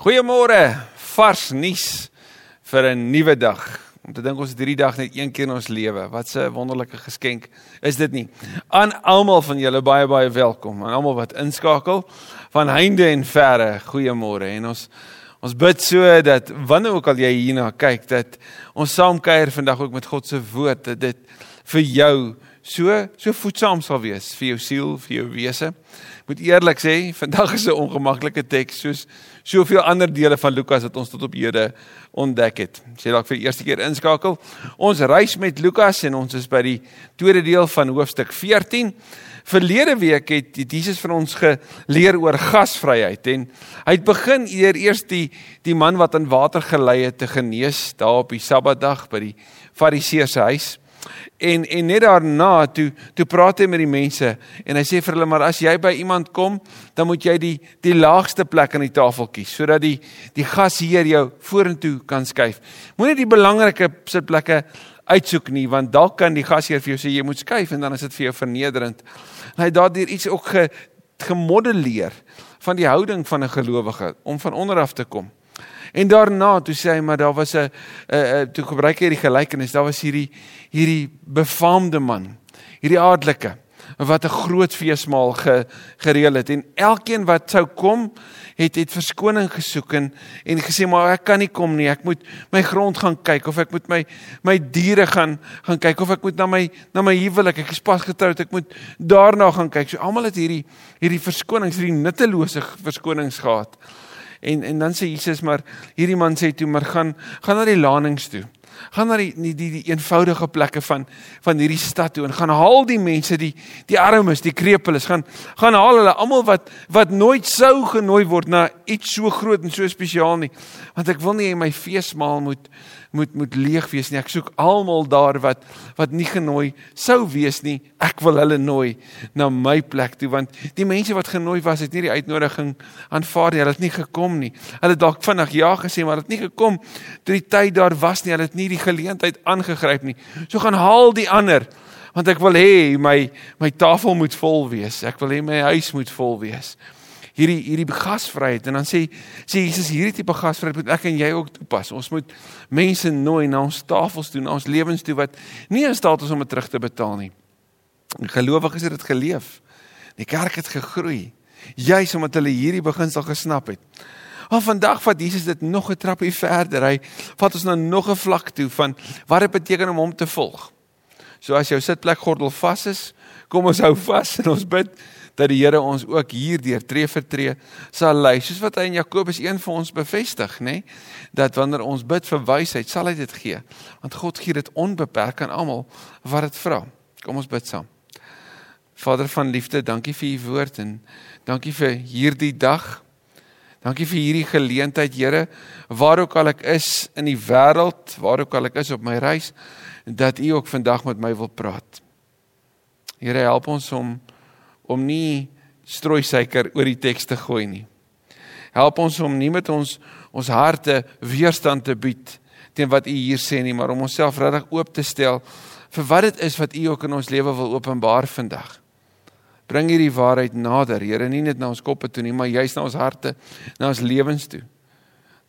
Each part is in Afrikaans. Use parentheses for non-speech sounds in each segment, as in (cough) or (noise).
Goeiemôre, vars nuus vir 'n nuwe dag. Om te dink ons het hierdie dag net een keer in ons lewe. Wat 'n wonderlike geskenk is dit nie. Aan almal van julle baie baie welkom. Aan almal wat inskakel van heinde en verre. Goeiemôre. En ons ons bid so dat wanneer ook al jy hierna kyk dat ons saam kuier vandag ook met God se woord dat dit vir jou so so voedsaam sal wees vir jou siel, vir jou wese. Moet eerlik sê, vandag is 'n ongemaklike teks soos soveel ander dele van Lukas wat ons tot op hede ontdek het. Sê dalk vir die eerste keer inskakel. Ons reis met Lukas en ons is by die tweede deel van hoofstuk 14. Verlede week het Jesus vir ons geleer oor gasvryheid en hy het begin eer eers die die man wat aan water gelei het te genees daar op die Sabbatdag by die Fariseer se huis. En en net daarna toe toe praat hy met die mense en hy sê vir hulle maar as jy by iemand kom, dan moet jy die die laagste plek aan die tafel kies sodat die die gasheer jou vorentoe kan skuif. Moenie die belangrike sitplekke uitsoek nie want dalk kan die gasheer vir jou sê jy moet skuif en dan is dit vir jou vernederend. En hy daardeur iets ook ge, gemodelleer van die houding van 'n gelowige om van onder af te kom. En daarna toe sê hy maar daar was 'n uh, uh, toe gebruik hy die gelykenis, daar was hierdie hierdie befaamde man, hierdie adelike wat 'n groot feesmaal ge, gereël het. En elkeen wat sou kom het het verskoning gesoek en en gesê maar ek kan nie kom nie ek moet my grond gaan kyk of ek moet my my diere gaan gaan kyk of ek moet na my na my huwelik ek is pas getroud ek moet daarna gaan kyk. So almal het hierdie hierdie verskonings hierdie nuttelose verskonings gehad En en dan sê Jesus maar hierdie man sê toe maar gaan gaan na die landings toe. Gaan na die die die, die eenvoudige plekke van van hierdie stad toe en gaan haal die mense die die armes, die krepeles, gaan gaan haal hulle almal wat wat nooit sou genooi word na iets so groot en so spesiaal nie. Want ek wil nie hê my feesmaal moet moet moet leeg wees nie. Ek soek almal daar wat wat nie genooi sou wees nie. Ek wil hulle nooi na my plek toe want die mense wat genooi was het nie die uitnodiging aanvaar nie. Hulle het nie gekom nie. Hulle het dalk vinnig ja gesê maar het nie gekom toe die tyd daar was nie. Hulle het nie die geleentheid aangegryp nie. So gaan haal die ander want ek wil hê my my tafel moet vol wees. Ek wil hê my huis moet vol wees hierdie hierdie gasvryheid en dan sê sê Jesus hierdie tipe gasvryheid moet ek en jy ook toepas. Ons moet mense nooi na ons tafels toe, na ons lewens toe wat nie in staat is om dit terug te betaal nie. Gelowiges het dit geleef. Die kerk het gegroei juis omdat hulle hierdie beginsel gesnap het. Maar vandag vat Jesus dit nog 'n trappie verder. Hy vat ons na nog 'n vlak toe van wat dit beteken om hom te volg. So as jou sitplek gordel vas is, kom ons hou vas en ons bid dat die Here ons ook hierdeur tree vir tree sal lei soos wat hy in Jakobus 1 vir ons bevestig nê nee? dat wanneer ons bid vir wysheid sal hy dit gee want God gee dit onbeperk aan almal wat dit vra kom ons bid saam Vader van liefde dankie vir u woord en dankie vir hierdie dag dankie vir hierdie geleentheid Here waar ook al ek is in die wêreld waar ook al ek is op my reis dat u ook vandag met my wil praat Here help ons om om nie strooi suiker oor die teks te gooi nie. Help ons om nie met ons ons harte weerstand te bied teen wat u hier sê nie, maar om onsself regtig oop te stel vir wat dit is wat u ook in ons lewe wil openbaar vandag. Bring hierdie waarheid nader, Here, nie net na ons koppe toe nie, maar juist na ons harte, na ons lewens toe.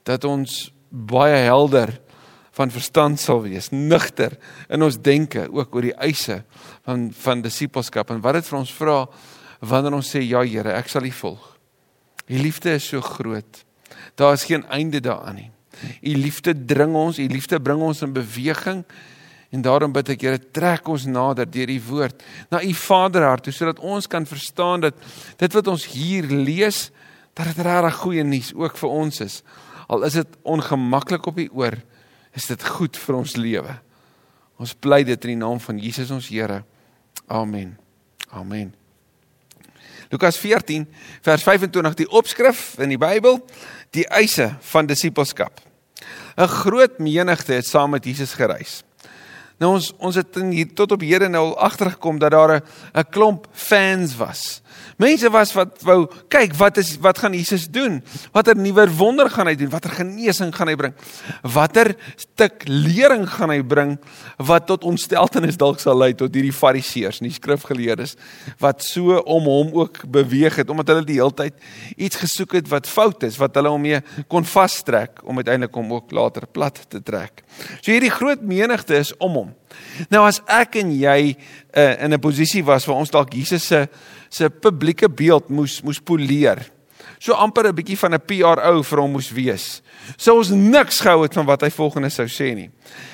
Dat ons baie helder van verstand sal wees, nugter in ons denke ook oor die eise van van disippelskap en wat dit vir ons vra wanneer ons sê ja Here, ek sal U volg. U liefde is so groot. Daar is geen einde daaraan nie. U liefde dring ons, U liefde bring ons in beweging. En daarom bid ek Here, trek ons nader deur U woord na U Vaderhart, sodat ons kan verstaan dat dit wat ons hier lees, dat dit regtig goeie nuus ook vir ons is. Al is dit ongemaklik op die oor, is dit goed vir ons lewe. Ons bly dit in die naam van Jesus ons Here. Amen. Amen. Lukas 14 vers 25 die opskrif in die Bybel, die eise van disippelskap. 'n Groot menigte het saam met Jesus gereis. Nou ons ons het hier tot op hede nou al agtergekom dat daar 'n 'n klomp fans was. Mense was wat wou kyk wat is wat gaan Jesus doen? Watter nuwe wonder gaan hy doen? Watter genesing gaan hy bring? Watter stuk lering gaan hy bring wat tot ontsteltenis dalk sal lei tot hierdie fariseërs en die skrifgeleerdes wat so om hom ook beweeg het omdat hulle die hele tyd iets gesoek het wat fout is, wat hulle hom mee kon vastrek om uiteindelik hom ook later plat te trek. So hierdie groot menigte is om hom. Nou as ek en jy uh, in 'n posisie was waar ons dalk Jesus se se publieke beeld moes moes poleer. So amper 'n bietjie van 'n PRO vir hom moes wees. Sou ons niks gehou het van wat hy volgende sou sê nie.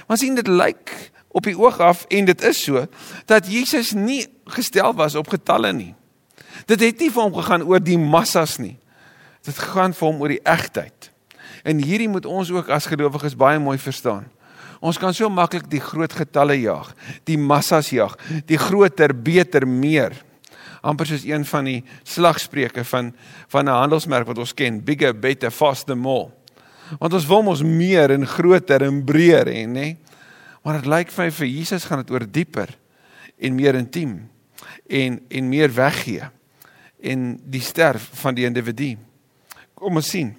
Maar sien dit lyk op die oog af en dit is so dat Jesus nie gestel was op getalle nie. Dit het nie vir hom gegaan oor die massas nie. Dit gaan vir hom oor die egtheid. En hierdie moet ons ook as gelowiges baie mooi verstaan. Ons kan so maklik die groot getalle jag, die massas jag, die groter, beter, meer amper soos een van die slagspreuke van van 'n handelsmerk wat ons ken, bigger, better, faster, more. Want ons wil mos meer en groter en breër hê, nê? Maar dit lyk vir my vir Jesus gaan dit oor dieper en meer intiem en en meer weggee en die sterf van die individu. Kom ons sien.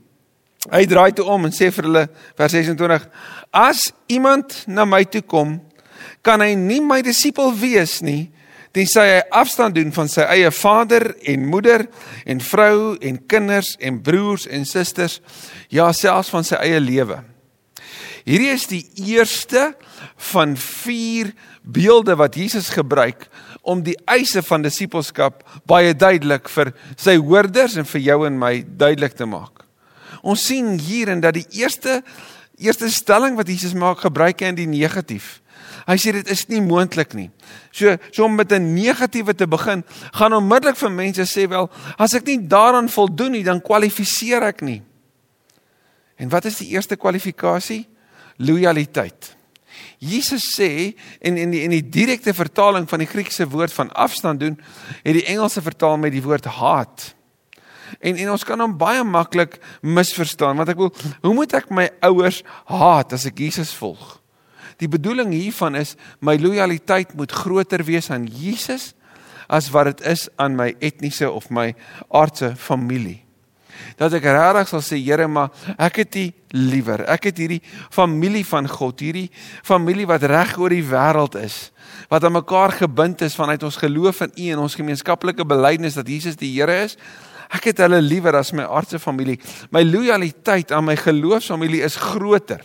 Hy draai toe om en sê vir hulle vers 26: As iemand na my toe kom, kan hy nie my disipel wees nie tensy hy afstand doen van sy eie vader en moeder en vrou en kinders en broers en susters, ja selfs van sy eie lewe. Hierdie is die eerste van 4 beelde wat Jesus gebruik om die eise van disippelskap baie duidelik vir sy hoorders en vir jou en my duidelik te maak. Ons sien hierin dat die eerste eerste stelling wat Jesus maak gebruik hy in die negatief. Hy sê dit is nie moontlik nie. So so om met 'n negatiewe te begin, gaan onmiddellik vir mense sê wel, as ek nie daaraan voldoen nie, dan kwalifiseer ek nie. En wat is die eerste kwalifikasie? Loyaliteit. Jesus sê en in die in die direkte vertaling van die Griekse woord van afstand doen, het die Engelse vertaal met die woord haat. En en ons kan hom baie maklik misverstaan want ek wil hoe moet ek my ouers haat as ek Jesus volg? Die bedoeling hiervan is my lojaliteit moet groter wees aan Jesus as wat dit is aan my etniese of my aardse familie. Dat ek regtig sal sê Here, maar ek het U liewer. Ek het hierdie familie van God, hierdie familie wat reg oor die wêreld is, wat aan mekaar gebind is vanuit ons geloof in U en ons gemeenskaplike belydenis dat Jesus die Here is. Ek het hulle liewer as my aardse familie. My lojaliteit aan my geloofsfamilie is groter.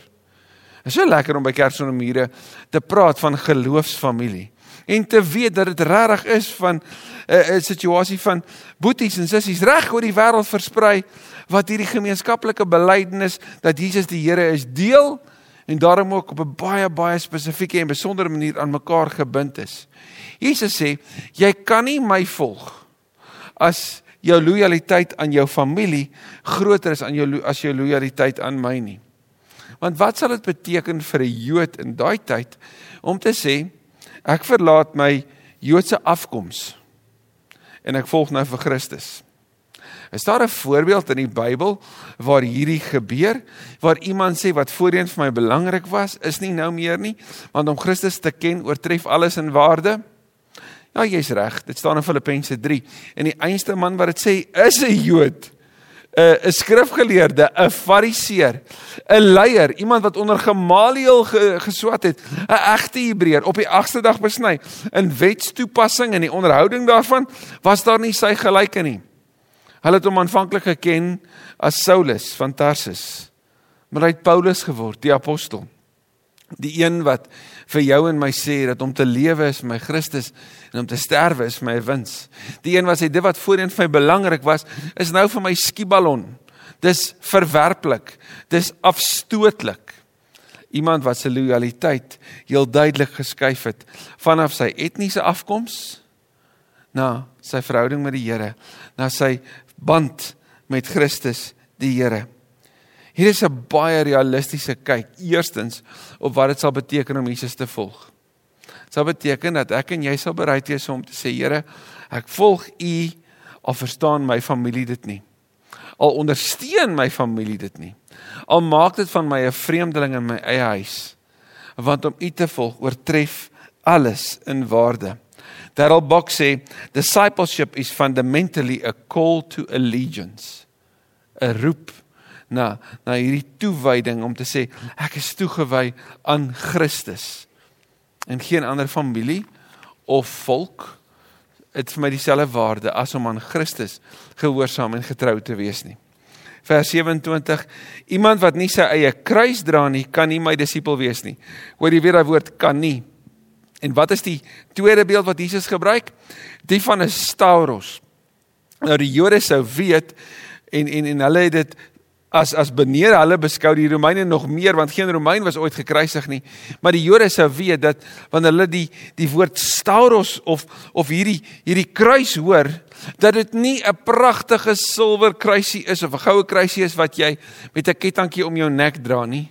Dit is so lekker om by Kersonmure te praat van geloofsfamilie en te weet dat dit regtig is van 'n uh, 'n situasie van boeties en sissies reg oor die wêreld versprei wat hierdie gemeenskaplike belydenis dat Jesus die Here is deel en daarom ook op 'n baie baie spesifieke en besondere manier aan mekaar gebind is. Jesus sê, jy kan nie my volg as jou lojaliteit aan jou familie groter is aan jou as jou lojaliteit aan my nie. Want wat sal dit beteken vir 'n Jood in daai tyd om te sê ek verlaat my Joodse afkoms en ek volg nou vir Christus? Is daar 'n voorbeeld in die Bybel waar hierdie gebeur waar iemand sê wat voorheen vir my belangrik was, is nie nou meer nie, want om Christus te ken oortref alles in waarde? Ja, jy's reg. Dit staan in Filippense 3 en die einste man wat dit sê is 'n Jood. 'n 'n skrifgeleerde, 'n fariseer, 'n leier, iemand wat onder Gamaliel ge, geswat het, 'n egte Hebreër op die 8ste dag besny. In wetstoepassing en die onderhouding daarvan was daar nie sy gelyke nie. Hulle het hom aanvanklik geken as Saulus van Tarsus, maar hy het Paulus geword, die apostel. Die een wat vir jou en my sê dat om te lewe is my Christus en om te sterwe is my wins. Die een wat sê dit wat voorheen vir my belangrik was, is nou vir my skieballon. Dis verwerplik. Dis afstootlik. Iemand wat sy lojaliteit heel duidelik geskuif het vanaf sy etniese afkoms na sy verhouding met die Here, na sy band met Christus die Here. Hier is 'n baie realistiese kyk. Eerstens op wat dit sal beteken om Jesus te volg. Dit sal beteken dat ek en jy sal bereid wees om te sê, Here, ek volg U al verstaan my familie dit nie. Al ondersteun my familie dit nie. Al maak dit van my 'n vreemdeling in my eie huis. want om U te volg oortref alles in waarde. Darrell Bock sê discipleship is fundamentally a call to allegiance. 'n roep na na hierdie toewyding om te sê ek is toegewy aan Christus en geen ander familie of volk het vir my dieselfde waarde as om aan Christus gehoorsaam en getrou te wees nie. Vers 27 Iemand wat nie sy eie kruis dra nie, kan nie my disipel wees nie. Hoor jy weer daai woord kan nie. En wat is die tweede beeld wat Jesus gebruik? Die van 'n stauros. Nou die Jode sou weet en en en hulle het dit as as benede hulle beskou die Romeine nog meer want geen Romein was ooit gekruisig nie. Maar die Jode sou weet dat wanneer hulle die die woord stauros of of hierdie hierdie kruis hoor dat dit nie 'n pragtige silwer kruisie is of 'n goue kruisie is wat jy met 'n kettingkie om jou nek dra nie.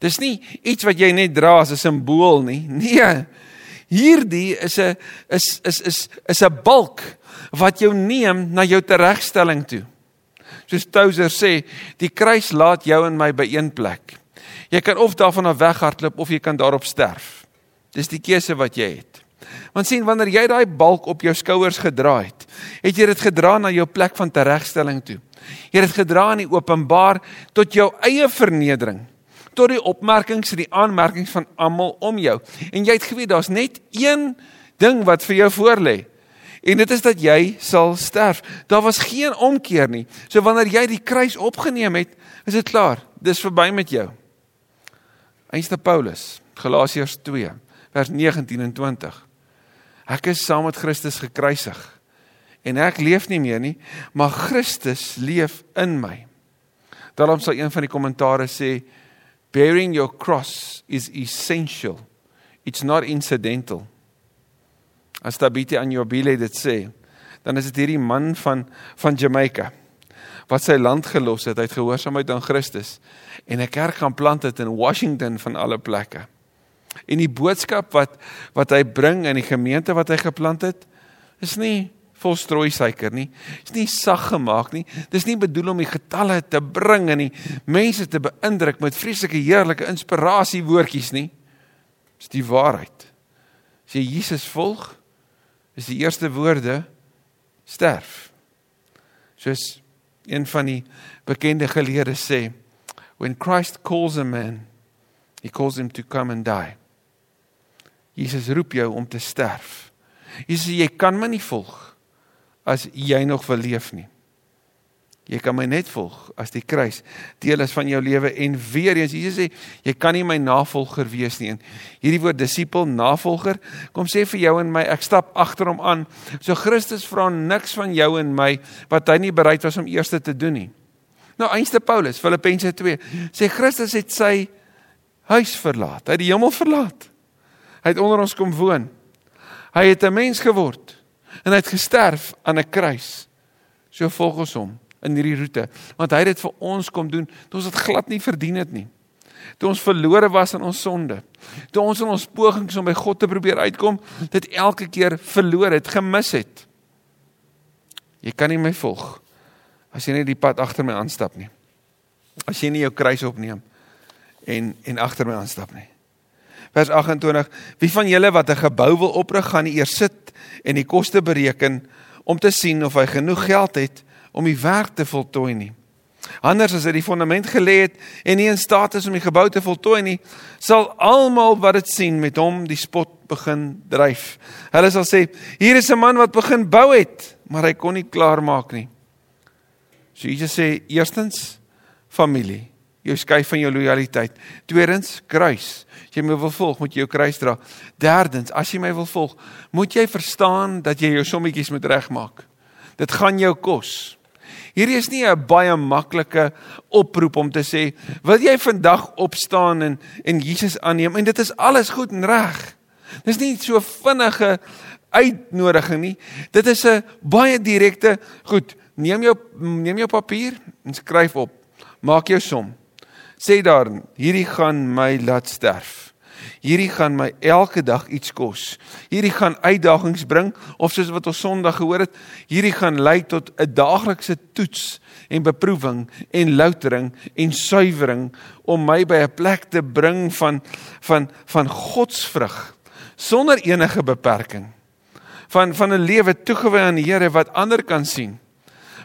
Dis nie iets wat jy net dra as 'n simbool nie. Nee hierdie is 'n is is is is 'n balk wat jou neem na jou teregstelling toe soos Touser sê, die kruis laat jou en my by een plek. Jy kan of daarvan af weghardloop of jy kan daarop sterf. Dis die keuse wat jy het. Want sien wanneer jy daai balk op jou skouers gedra het, het jy dit gedra na jou plek van teregstelling toe. Jy het dit gedra in die openbaar tot jou eie vernedering tot die opmerkings en die aanmerkings van almal om jou. En jy het geweet daar's net een ding wat vir jou voorlê. En dit is dat jy sal sterf. Daar was geen omkeer nie. So wanneer jy die kruis opgeneem het, is dit klaar. Dis verby met jou. Einste Paulus, Galasiërs 2, vers 19 en 20. Ek is saam met Christus gekruisig. En ek leef nie meer nie, maar Christus leef in my. Daarom sal een van die kommentare sê bearing your cross is essential. It's not incidental. As Tabitha aan jou bile dit sê, dan is dit hierdie man van van Jamaica wat sy land gelos het uit gehoorsaamheid aan Christus en 'n kerk gaan plant het in Washington van alle plekke. En die boodskap wat wat hy bring in die gemeente wat hy geplant het, is nie vol strooi suiker nie. Dit is nie sag gemaak nie. Dis nie bedoel om die getalle te bring en die mense te beïndruk met vreeslike heerlike inspirasie woordjies nie. Dis die waarheid. As jy Jesus volg, is die eerste woorde sterf. Soos een van die bekende geleerde sê, when Christ calls a man, he calls him to come and die. Jesus roep jou om te sterf. Jesus sê jy kan my nie volg as jy nog wil leef nie. Jy kan my net volg as die kruis deel is van jou lewe en weer eens Jesus sê jy kan nie my navolger wees nie. En hierdie woord disipel, navolger, kom sê vir jou en my ek stap agter hom aan. So Christus vra niks van jou en my wat hy nie bereid was om eers te doen nie. Nou einste Paulus, Filippense 2, sê Christus het sy huis verlaat. Hy het die hemel verlaat. Hy het onder ons kom woon. Hy het 'n mens geword en hy het gesterf aan 'n kruis. So volg ons hom in hierdie roete want hy het dit vir ons kom doen toe ons dit glad nie verdien het nie. Toe ons verlore was in ons sonde toe ons in ons pogings om by God te probeer uitkom dit elke keer verloor het gemis het. Jy kan nie my volg as jy net die pad agter my aanstap nie. As jy nie jou kruis opneem en en agter my aanstap nie. Vers 28 wie van julle wat 'n gebou wil oprig gaan nie eers sit en die koste bereken om te sien of hy genoeg geld het om die werk te voltooi nie. Anders as hy die fondament gelê het en nie in staat is om die gebou te voltooi nie, sal almal wat dit sien met hom die spot begin dryf. Hulle sal sê: "Hier is 'n man wat begin bou het, maar hy kon nie klaar maak nie." So Jesus sê: "Eerstens familie, jou skei van jou lojaliteit. Tweedens kruis. As jy my wil volg, moet jy jou kruis dra. Derdens, as jy my wil volg, moet jy verstaan dat jy jou sommetjies moet regmaak. Dit gaan jou kos. Hierdie is nie 'n baie maklike oproep om te sê, "Wil jy vandag opstaan en en Jesus aanneem?" En dit is alles goed en reg. Dis nie so vinnige uitnodiging nie. Dit is 'n baie direkte, "Goed, neem jou neem jou papier en skryf op. Maak jou som. Sê daar, hierdie gaan my laat sterf. Hierdie gaan my elke dag iets kos. Hierdie gaan uitdagings bring of soos wat ons Sondag gehoor het, hierdie gaan lei tot 'n daaglikse toets en beproewing en loutering en suiwering om my by 'n plek te bring van van van godsvrug sonder enige beperking. Van van 'n lewe toegewy aan die Here wat ander kan sien.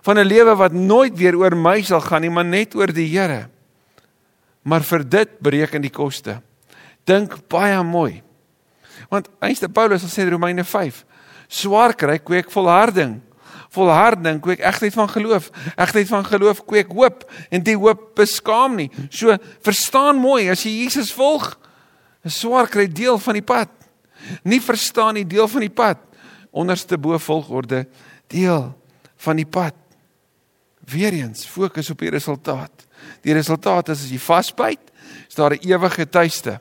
Van 'n lewe wat nooit weer oor my sal gaan nie, maar net oor die Here. Maar vir dit bereken die koste. Dink baie mooi. Want Einste Paulus sê in Romeine 5, swaar kry kweek volharding. Volharding kweek egtheid van geloof. Egtheid van geloof kweek hoop en die hoop beskaam nie. So verstaan mooi as jy Jesus volg, 'n swaar kry deel van die pad. Nie verstaan nie deel van die pad. Onderste bo volgorde deel van die pad. Weereens fokus op die resultaat. Die resultaat is as jy vasbyt, is daar 'n ewige tuiste.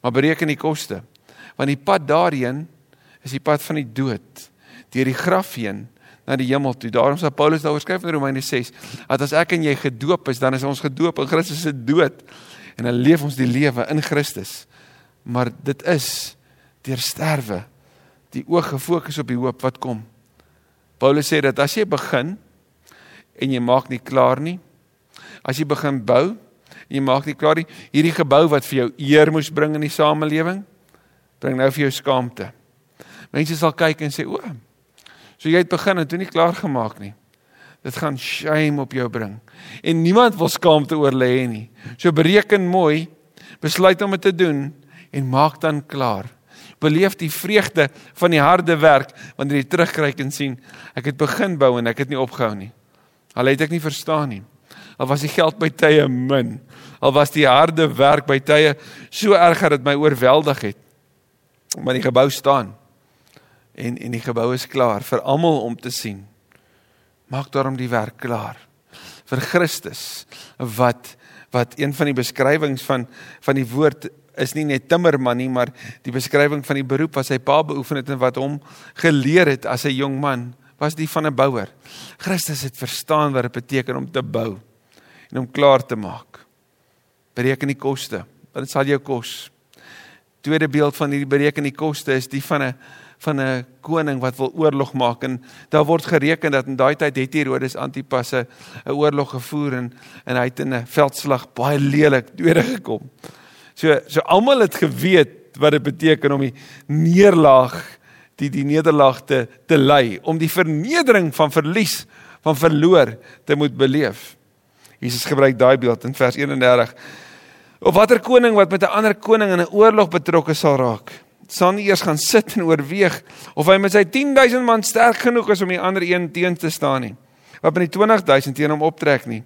Maar bereken die koste. Want die pad daarheen is die pad van die dood, deur die graf heen na die hemel toe. Daarom sê Paulus daaroor skryf in Romeine 6, dat as ek en jy gedoop is, dan is ons gedoop in Christus se dood en dan leef ons die lewe in Christus. Maar dit is deur sterwe die oog gefokus op die hoop wat kom. Paulus sê dat as jy begin en jy maak nie klaar nie, as jy begin bou jy maak nie klaar nie, hierdie gebou wat vir jou eer moes bring in die samelewing, bring nou vir jou skaamte. Mense sal kyk en sê, "O, so jy het begin en toe nie klaar gemaak nie." Dit gaan shame op jou bring. En niemand wil skaamte oor lê nie. So bereken mooi, besluit om dit te doen en maak dan klaar. Beleef die vreugde van die harde werk wanneer jy terugkyk en sien, ek het begin bou en ek het nie opgehou nie. Al het ek nie verstaan nie. Al was die geld by tye min. Al was die harde werk by tye so erg dat dit my oorweldig het. Maar die gebou staan. En en die gebou is klaar vir almal om te sien. Maak daarom die werk klaar vir Christus wat wat een van die beskrywings van van die woord is nie net timmerman nie maar die beskrywing van die beroep wat sy pa beoefen het en wat hom geleer het as 'n jong man was die van 'n bouer. Christus het verstaan wat dit beteken om te bou en om klaar te maak. Bereken die koste. Wat dit sal jou kos. Tweede beeld van hierdie bereken die koste is die van 'n van 'n koning wat wil oorlog maak en daar word gereken dat in daai tyd het Herodes Antipas 'n oorlog gevoer en en hy het in 'n veldslag baie lelik tweede gekom. So so almal het geweet wat dit beteken om die neerlaag die die nederlaag te te ly, om die vernedering van verlies, van verloor te moet beleef. Jesus gebruik daai beeld in vers 31. Of watter koning wat met 'n ander koning in 'n oorlog betrokke sal raak, sal nie eers gaan sit en oorweeg of hy met sy 10000 man sterk genoeg is om die ander een teen te staan nie. Wat met die 20000 teen hom optrek nie.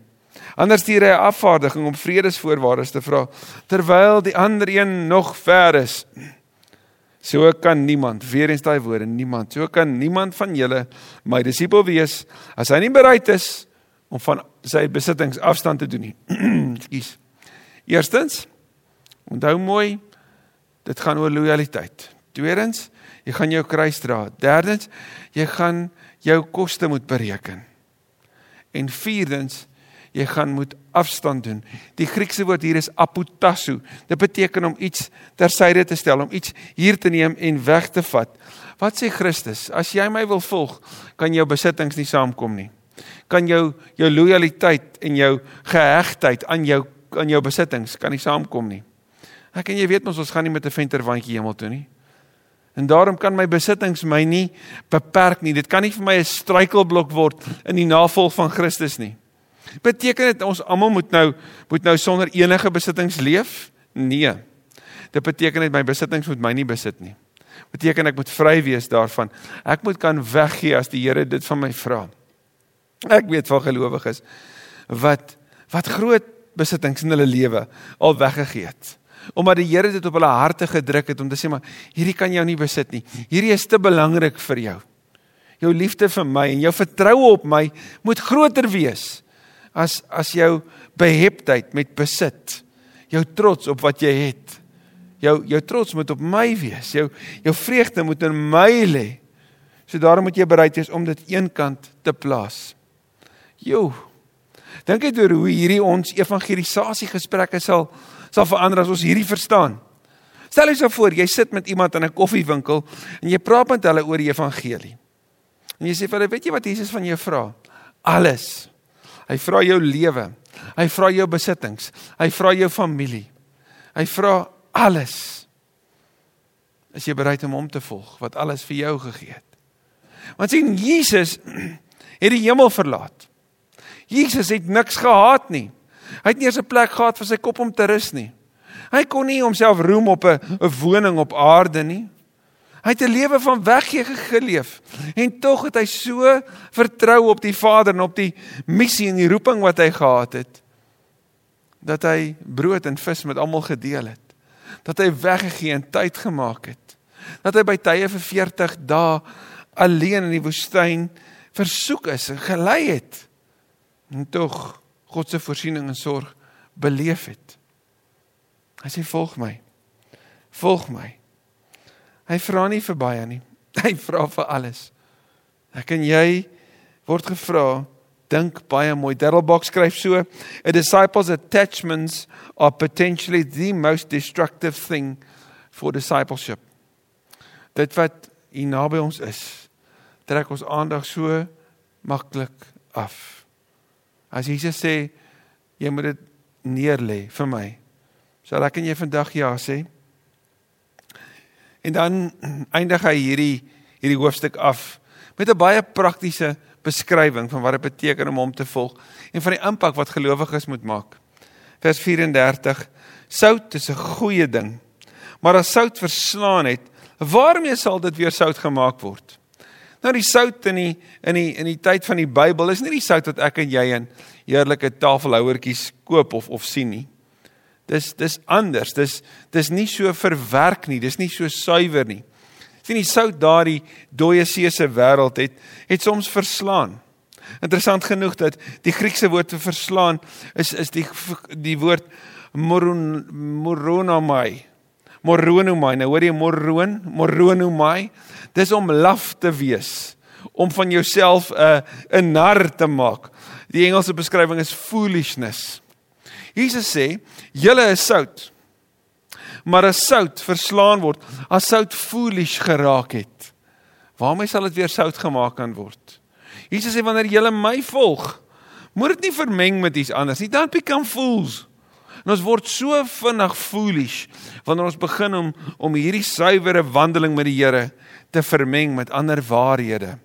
Anders stuur hy 'n afvaardiging om vredesvoorwaardes te vra terwyl die ander een nog ver is. So kan niemand, weer eens daai woorde, niemand, so kan niemand van julle my disipel wees as hy nie bereid is om van sy besittings afstand te doen nie. (clears throat) Ekskuus. Eerstens, onthou mooi, dit gaan oor lojaliteit. Tweedens, jy gaan jou kruis dra. Derdens, jy gaan jou koste moet bereken. En vierdens, jy gaan moet afstand doen. Die Griekse woord hier is apotasso. Dit beteken om iets tersyde te stel, om iets hier te neem en weg te vat. Wat sê Christus? As jy my wil volg, kan jou besittings nie saamkom nie. Kan jou jou lojaliteit en jou gehegtheid aan jou aan jou besittings kan nie saamkom nie. Ek en jy weet mos ons gaan nie met 'n venterwandjie hemel toe nie. En daarom kan my besittings my nie beperk nie. Dit kan nie vir my 'n struikelblok word in die navolg van Christus nie. Beteken dit ons almal moet nou moet nou sonder enige besittings leef? Nee. Dit beteken net my besittings moet my nie besit nie. Beteken ek moet vry wees daarvan. Ek moet kan weggee as die Here dit van my vra. Ek weet van gelowiges wat wat groot besittings in hulle lewe al weggegee het. Omdat die Here dit op hulle harte gedruk het om te sê maar hierdie kan jou nie besit nie. Hierdie is te belangrik vir jou. Jou liefde vir my en jou vertroue op my moet groter wees as as jou beheptheid met besit. Jou trots op wat jy het. Jou jou trots moet op my wees. Jou jou vreugde moet in my lê. So daarom moet jy bereid wees om dit eenkant te plaas. Jo. Dink net oor hoe hierdie ons evangelisasie gesprekke sal sal verander as ons hierdie verstaan. Stel jou voor, jy sit met iemand in 'n koffiewinkel en jy praat met hulle oor die evangelie. En jy sê vir hulle, weet jy wat Jesus van jou vra? Alles. Hy vra jou lewe. Hy vra jou besittings. Hy vra jou familie. Hy vra alles. Is jy bereid om hom te volg wat alles vir jou gegee het? Want sien Jesus (clears throat) het die hemel verlaat. Jesus het niks gehad nie. Hy het nie eens 'n plek gehad vir sy kop om te rus nie. Hy kon nie homself roem op 'n 'n woning op aarde nie. Hy het 'n lewe van weggee geleef en tog het hy so vertrou op die Vader en op die missie en die roeping wat hy gehad het dat hy brood en vis met almal gedeel het. Dat hy weggegee en tyd gemaak het. Dat hy by tye vir 40 dae alleen in die woestyn versoek is en gelei het. En tog God se voorsiening en sorg beleef het. Hy sê volg my. Volg my. Hy vra nie vir baie nie. (laughs) Hy vra vir alles. Ek en jy word gevra dink baie mooi. Darrelbox skryf so: A disciple's attachments are potentially the most destructive thing for discipleship. Dit wat hier naby ons is, trek ons aandag so maklik af. As Jesus sê jy moet dit neerlê vir my. Sal ek en jy vandag ja sê? En dan (clears throat) eindig hy hierdie hierdie hoofstuk af met 'n baie praktiese beskrywing van wat dit beteken om hom te volg en van die impak wat gelowiges moet maak. Vers 34: Sout is 'n goeie ding, maar as sout verslaan het, waarmee sal dit weer sout gemaak word? Nou die sout in die in die in die tyd van die Bybel is nie die sout wat ek en jy in heerlike tafelhouertjies koop of of sien nie. Dis dis anders. Dis dis nie so verwerk nie. Dis nie so suiwer nie. sien die sout daardie dooie see se wêreld het het soms verslaan. Interessant genoeg dat die Griekse woord vir verslaan is is die die woord moron moronomai. Moronomai. Nou hoor jy moron, moronomai. Dis om laf te wees, om van jouself 'n uh, 'n nar te maak. Die Engelse beskrywing is foolishness. Jesus sê, julle is sout. Maar as sout verslaan word, as sout foolish geraak het, waarmee sal dit weer sout gemaak kan word? Jesus sê wanneer julle my volg, moet dit nie vermeng met iets anders nie. Dan become fools. En ons word so vinnig foolish wanneer ons begin om om hierdie suiwere wandeling met die Here te vermeng met ander waarhede.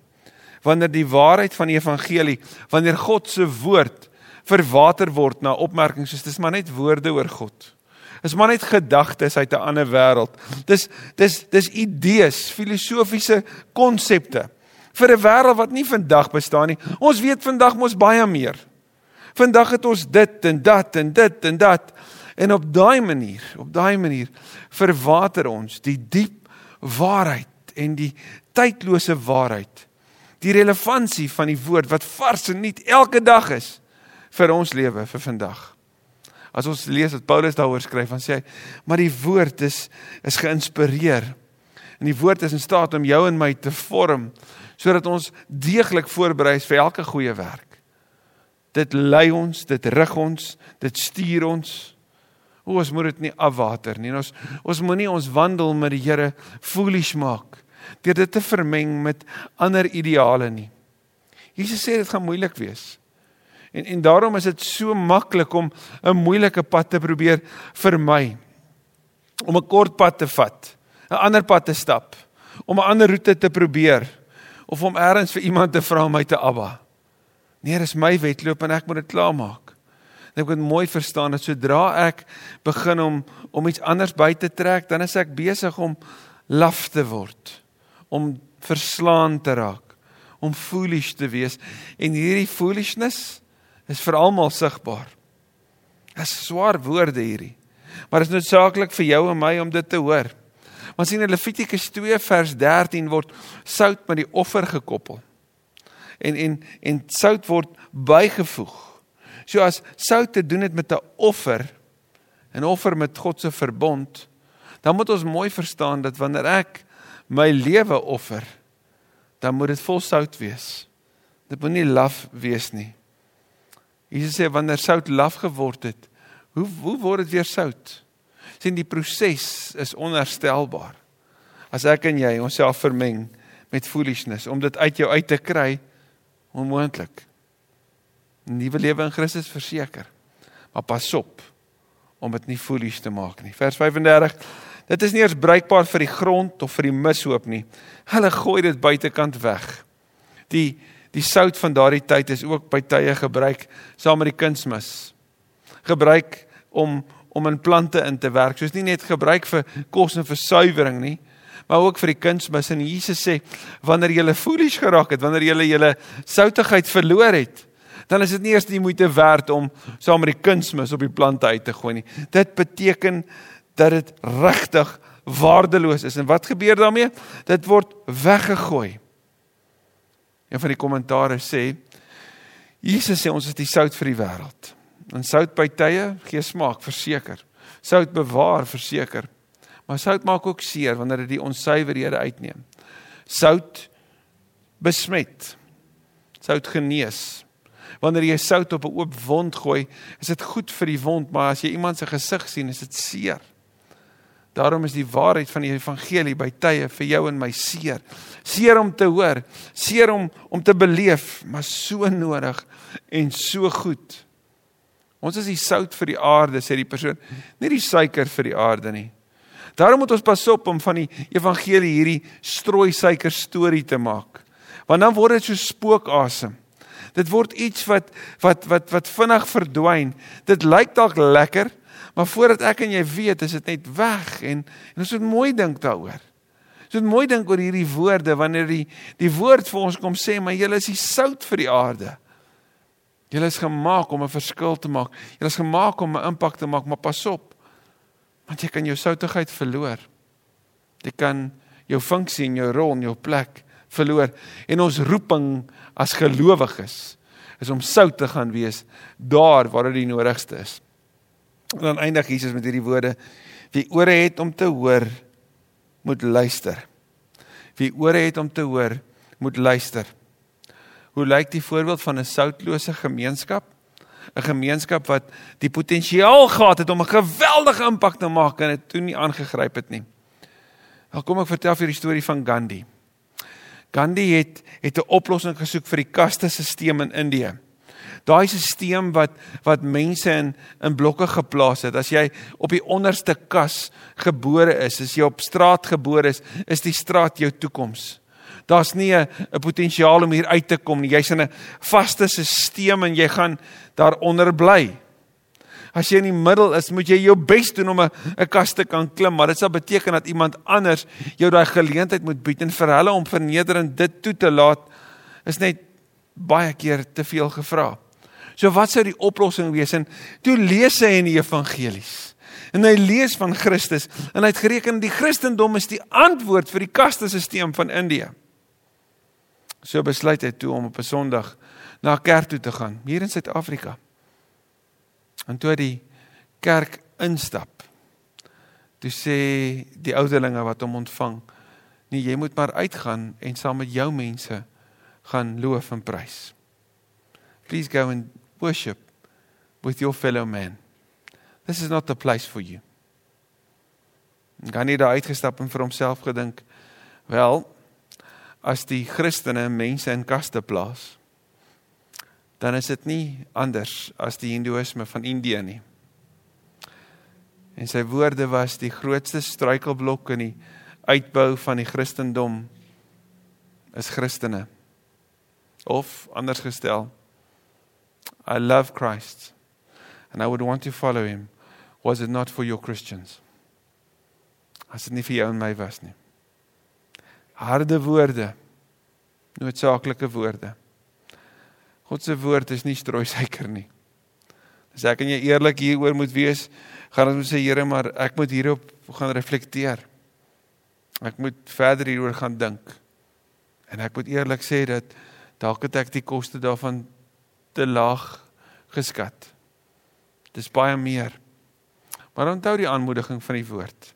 Wanneer die waarheid van die evangelie, wanneer God se woord verwater word na opmerkings soos dis maar net woorde oor God. Is maar net gedagtes uit 'n ander wêreld. Dis dis dis idees, filosofiese konsepte vir 'n wêreld wat nie vandag bestaan nie. Ons weet vandag mos baie meer. Vandag het ons dit en dat en dit en dat en op daai manier, op daai manier verwater ons die diep waarheid en die tydlose waarheid. Die relevantie van die woord wat vars en nuut elke dag is vir ons lewe vir vandag. As ons lees wat Paulus daaroor skryf, dan sê hy, maar die woord is is geïnspireer. En die woord is in staat om jou en my te vorm sodat ons deeglik voorberei is vir elke goeie werk. Dit lei ons, dit rig ons, dit stuur ons. O, ons moet dit nie afwater nie. Ons ons moenie ons wandel met die Here foolish maak deur dit te vermeng met ander ideale nie. Jesus sê dit gaan moeilik wees. En en daarom is dit so maklik om 'n moeilike pad te probeer vermy. Om 'n kort pad te vat, 'n ander pad te stap, om 'n ander roete te probeer of om eers vir iemand te vra om my te abba. Nee, dis my wedloop en ek moet dit klaarmaak. Ek moet mooi verstaan dat sodra ek begin om om iets anders by te trek, dan is ek besig om laf te word, om verslaan te raak, om foolish te wees en hierdie foolishness is vir almal sigbaar. Dis swaar woorde hierdie. Maar dit is noodsaaklik vir jou en my om dit te hoor. Want sien in Levitikus 2 vers 13 word sout met die offer gekoppel. En en en sout word bygevoeg. So as sout te doen het met 'n offer, 'n offer met God se verbond, dan moet ons mooi verstaan dat wanneer ek my lewe offer, dan moet dit vol sout wees. Dit moet nie laf wees nie. Jesus sê wanneer sout laf geword het, hoe hoe word dit weer sout? sien die proses is onherstelbaar. As ek en jy onsself vermeng met foolishness om dit uit jou uit te kry, onmoontlik. Nuwe lewe in Christus verseker. Maar pas op om dit nie foolish te maak nie. Vers 35. Dit is nie eers bruikbaar vir die grond of vir die mishoop nie. Hulle gooi dit buitekant weg. Die die sout van daardie tyd is ook by tye gebruik saam met die kunsmis. Gebruik om om in plante in te werk. Soos nie net gebruik vir kos en vir suiwering nie, maar ook vir die kunsmis. En Jesus sê wanneer jy foolish geraak het, wanneer jy julle soutigheid verloor het, dan is dit nie eers die moeite werd om saam met die kunsmis op die plante uit te gooi nie. Dit beteken dat dit regtig waardeloos is. En wat gebeur daarmee? Dit word weggegooi. Een van die kommentare sê Jesus sê ons is die sout vir die wêreld. En sout by tye gee smaak, verseker. Sout bewaar, verseker. Maar sout maak ook seer wanneer dit die onsuiverhede uitneem. Sout besmet. Sout genees. Wanneer jy sout op 'n oop wond gooi, is dit goed vir die wond, maar as jy iemand se gesig sien, is dit seer. Daarom is die waarheid van die evangelie by tye vir jou en my seer. Seer om te hoor, seer om om te beleef, maar so nodig en so goed. Ons is die sout vir die aarde, sê die persoon, nie die suiker vir die aarde nie. Daarom moet ons pas op om van die evangelie hierdie strooi suiker storie te maak. Want dan word dit so spookasem. Dit word iets wat wat wat wat vinnig verdwyn. Dit lyk dalk lekker, maar voordat ek en jy weet, is dit net weg en en ons moet mooi dink daaroor. Ons moet mooi dink oor hierdie woorde wanneer die die woord vir ons kom sê, maar julle is die sout vir die aarde. Julle is gemaak om 'n verskil te maak. Julle is gemaak om 'n impak te maak, maar pas op. Want jy kan jou soutigheid verloor. Jy kan jou funksie en jou rol en jou plek verloor. En ons roeping as gelowiges is om sout te gaan wees daar waar dit die nodigste is. En dan eindig Jesus met hierdie woorde: Wie ore het om te hoor, moet luister. Wie ore het om te hoor, moet luister. Hoe lyk die voorbeeld van 'n soutlose gemeenskap? 'n gemeenskap wat die potensiaal gehad het om 'n geweldige impak te maak en dit toe nie aangegryp het nie. Wel kom ek vertel vir die storie van Gandhi. Gandhi het het 'n oplossing gesoek vir die kastesisteem in Indië. Daai stelsel wat wat mense in in blokke geplaas het. As jy op die onderste kas gebore is, as jy op straat gebore is, is die straat jou toekoms. Daar's nie 'n potensiaal om hier uit te kom nie. Jy's in 'n vaste stelsel en jy gaan daaronder bly. As jy in die middel is, moet jy jou bes doen om 'n kas te kan klim, maar dit sal beteken dat iemand anders jou daai geleentheid moet bied en vir hulle om vernederend dit toe te laat is net baie keer te veel gevra. So wat sou die oplossing wees? En toe lees hy in die evangelies. En hy lees van Christus en hy het gereken die Christendom is die antwoord vir die kastesisteem van Indië. So besluit hy toe om op 'n Sondag na 'n kerk toe te gaan hier in Suid-Afrika. En toe die kerk instap, toe sê die ouderlinge wat hom ontvang, nee, jy moet maar uitgaan en saam met jou mense gaan loof en prys. Please go and worship with your fellow man. This is not the place for you. Gaan nie daar uitgestap en vir homself gedink, wel, as die Christene mense in kaste plaas, dan is dit nie anders as die Hindoeïsme van Indië nie. En sy woorde was die grootste struikelblok in die uitbou van die Christendom is Christene. Of anders gestel, I love Christ and I would want to follow him. Was it not for your Christians? As dit nie vir jou en my was nie harde woorde noodsaaklike woorde. God se woord is nie strooi suiker nie. As ek en jy eerlik hieroor moet wees gaan ons sê Here maar ek moet hierop gaan reflekteer. Ek moet verder hieroor gaan dink. En ek moet eerlik sê dat dalk het ek die koste daarvan te laag geskat. Dis baie meer. Maar onthou die aanmoediging van die woord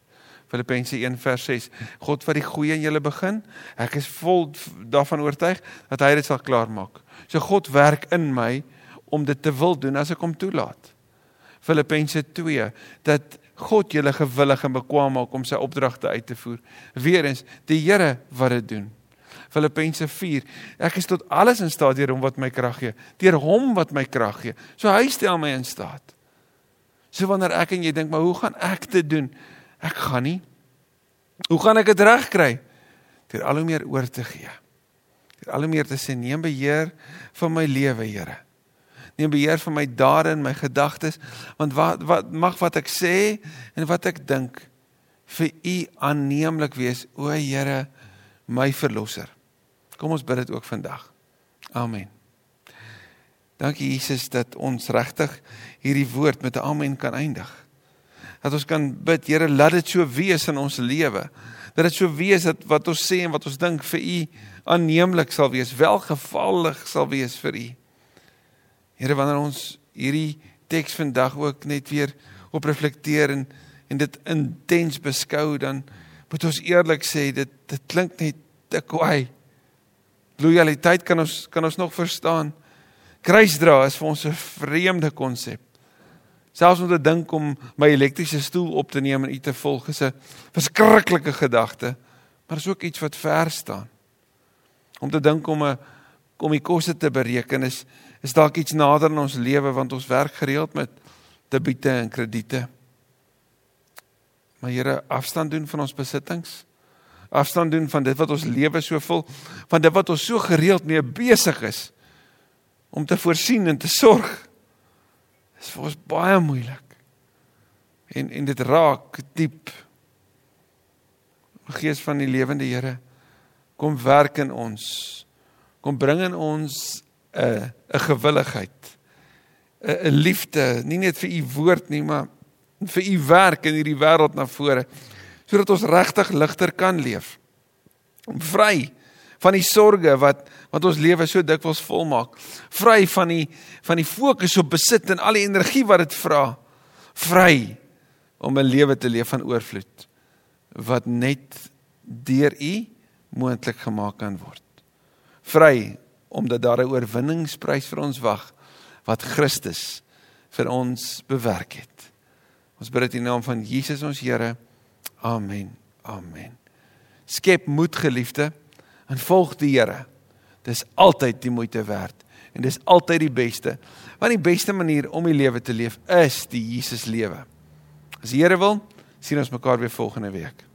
Filippense 1 vers 6. God wat die goeie in julle begin, ek is vol daarvan oortuig dat hy dit sal klaarmaak. So God werk in my om dit te wil doen as ek hom toelaat. Filippense 2 dat God julle gewillig en bekwam maak om sy opdragte uit te voer. Weerens, die Here wat dit doen. Filippense 4. Ek is tot alles in staat deur hom wat my krag gee, deur hom wat my krag gee. So hy stel my in staat. So wanneer ek en jy dink, maar hoe gaan ek dit doen? Ek gaan nie. Hoe gaan ek dit regkry? Deur al hoe meer oor te gee. Deur al hoe meer te sê neem beheer van my lewe, Here neem beheer van my dade en my gedagtes want wat wat mag wat ek sê en wat ek dink vir u aanneemlik wees o Here my verlosser kom ons bid dit ook vandag amen dankie Jesus dat ons regtig hierdie woord met 'n amen kan eindig dat ons kan bid Here laat dit so wees in ons lewe dat dit so wees dat wat ons sê en wat ons dink vir u aanneemlik sal wees welgevallig sal wees vir u Here wanneer ons hierdie teks vandag ook net weer op reflekteer en en dit intens beskou dan moet ons eerlik sê dit dit klink net te kwaai. Loyaliteit kan ons kan ons nog verstaan. Kruisdra is vir ons 'n vreemde konsep. Selfs om te dink om my elektriese stoel op te neem en u te volg is 'n verskriklike gedagte, maar is ook iets wat ver staan. Om te dink om 'n om die koste te bereken is is dalk iets nader in ons lewe want ons werk gereeld met debiete en krediete. Maar Here, afstand doen van ons besittings. Afstand doen van dit wat ons lewe so vul, van dit wat ons so gereeld mee besig is om te voorsien en te sorg. Is vir ons baie moeilik. En en dit raak diep. Gees van die lewende Here, kom werk in ons. Kom bring in ons 'n 'n gewilligheid. 'n 'n liefde, nie net vir u woord nie, maar vir u werk in hierdie wêreld na vore sodat ons regtig ligter kan leef. Vry van die sorges wat wat ons lewe so dikwels volmaak. Vry van die van die fokus op besit en al die energie wat dit vra. Vry om 'n lewe te leef van oorvloed wat net deur u moontlik gemaak kan word. Vry omdat daar 'n oorwinningsprys vir ons wag wat Christus vir ons bewerk het. Ons bid dit in die naam van Jesus ons Here. Amen. Amen. Skep moed geliefde en volg die Here. Dis altyd die moeite werd en dis altyd die beste. Want die beste manier om die lewe te leef is die Jesus lewe. As die Here wil, sien ons mekaar weer volgende week.